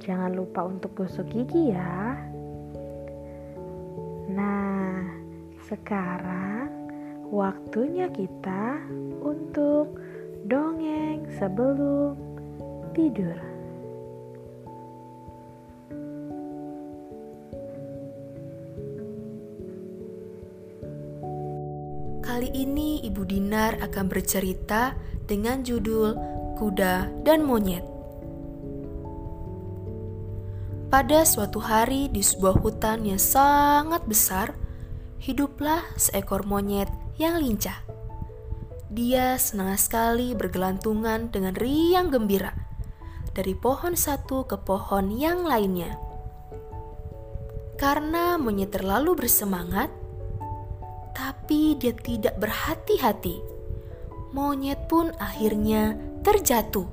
jangan lupa untuk gosok gigi ya. Nah, sekarang waktunya kita untuk dongeng sebelum tidur. Kali ini Ibu Dinar akan bercerita dengan judul Kuda dan Monyet. Pada suatu hari di sebuah hutan yang sangat besar, hiduplah seekor monyet yang lincah. Dia senang sekali bergelantungan dengan riang gembira dari pohon satu ke pohon yang lainnya. Karena monyet terlalu bersemangat, tapi dia tidak berhati-hati. Monyet pun akhirnya terjatuh.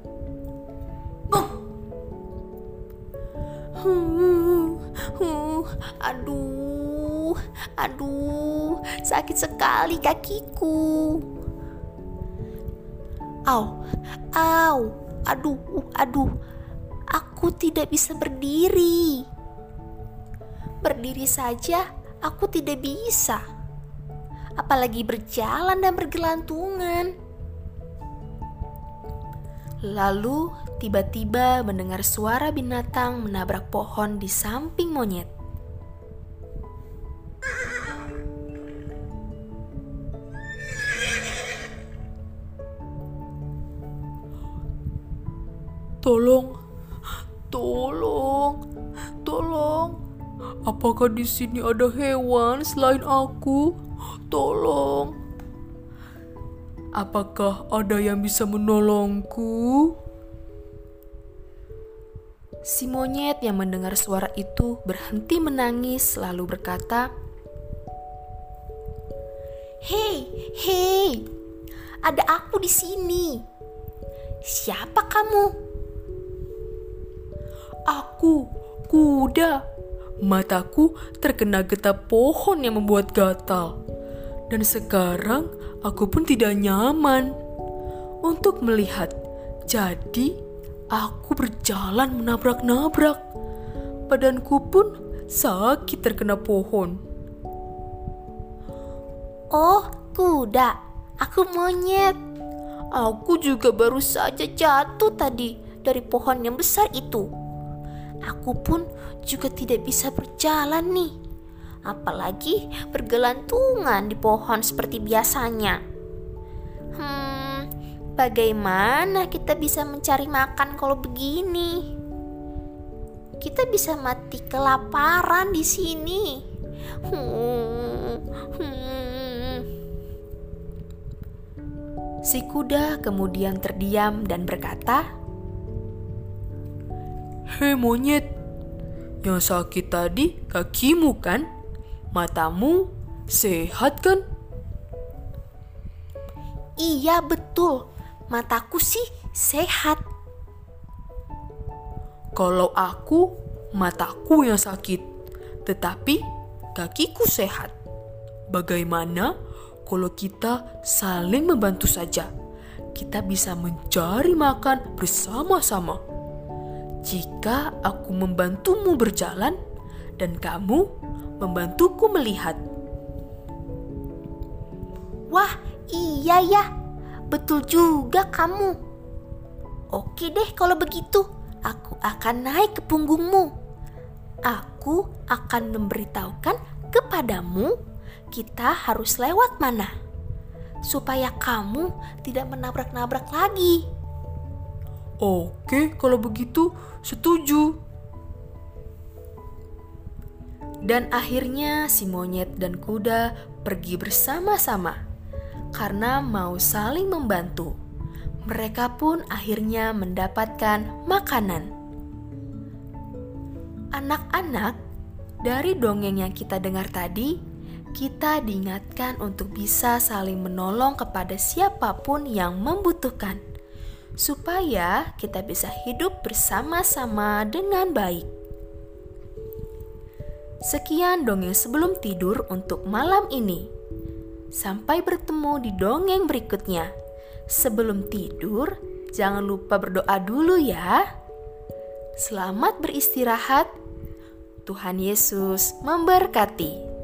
Huh, aduh, aduh, sakit sekali kakiku. Au, au, aduh, aduh, aku tidak bisa berdiri. Berdiri saja aku tidak bisa, apalagi berjalan dan bergelantungan. Lalu tiba-tiba mendengar suara binatang menabrak pohon di samping monyet. Tolong, tolong, tolong. Apakah di sini ada hewan selain aku? Tolong. Apakah ada yang bisa menolongku? Si monyet yang mendengar suara itu berhenti menangis lalu berkata, "Hei, hei, ada aku di sini. Siapa kamu?" Aku, kuda. Mataku terkena getah pohon yang membuat gatal. Dan sekarang aku pun tidak nyaman untuk melihat. Jadi, aku berjalan menabrak-nabrak. Badanku pun sakit terkena pohon. "Oh, kuda. Aku monyet. Aku juga baru saja jatuh tadi dari pohon yang besar itu." Aku pun juga tidak bisa berjalan nih. Apalagi bergelantungan di pohon seperti biasanya. Hmm, bagaimana kita bisa mencari makan kalau begini? Kita bisa mati kelaparan di sini. Hmm, hmm. Si kuda kemudian terdiam dan berkata, Hei monyet, yang sakit tadi kakimu kan? Matamu sehat kan? Iya betul, mataku sih sehat. Kalau aku, mataku yang sakit, tetapi kakiku sehat. Bagaimana kalau kita saling membantu saja? Kita bisa mencari makan bersama-sama. Jika aku membantumu berjalan dan kamu membantuku melihat. Wah, iya ya. Betul juga kamu. Oke deh kalau begitu. Aku akan naik ke punggungmu. Aku akan memberitahukan kepadamu kita harus lewat mana. Supaya kamu tidak menabrak-nabrak lagi. Oke, kalau begitu setuju. Dan akhirnya si monyet dan kuda pergi bersama-sama karena mau saling membantu. Mereka pun akhirnya mendapatkan makanan. Anak-anak, dari dongeng yang kita dengar tadi, kita diingatkan untuk bisa saling menolong kepada siapa pun yang membutuhkan, supaya kita bisa hidup bersama-sama dengan baik. Sekian dongeng sebelum tidur untuk malam ini. Sampai bertemu di dongeng berikutnya. Sebelum tidur, jangan lupa berdoa dulu ya. Selamat beristirahat. Tuhan Yesus memberkati.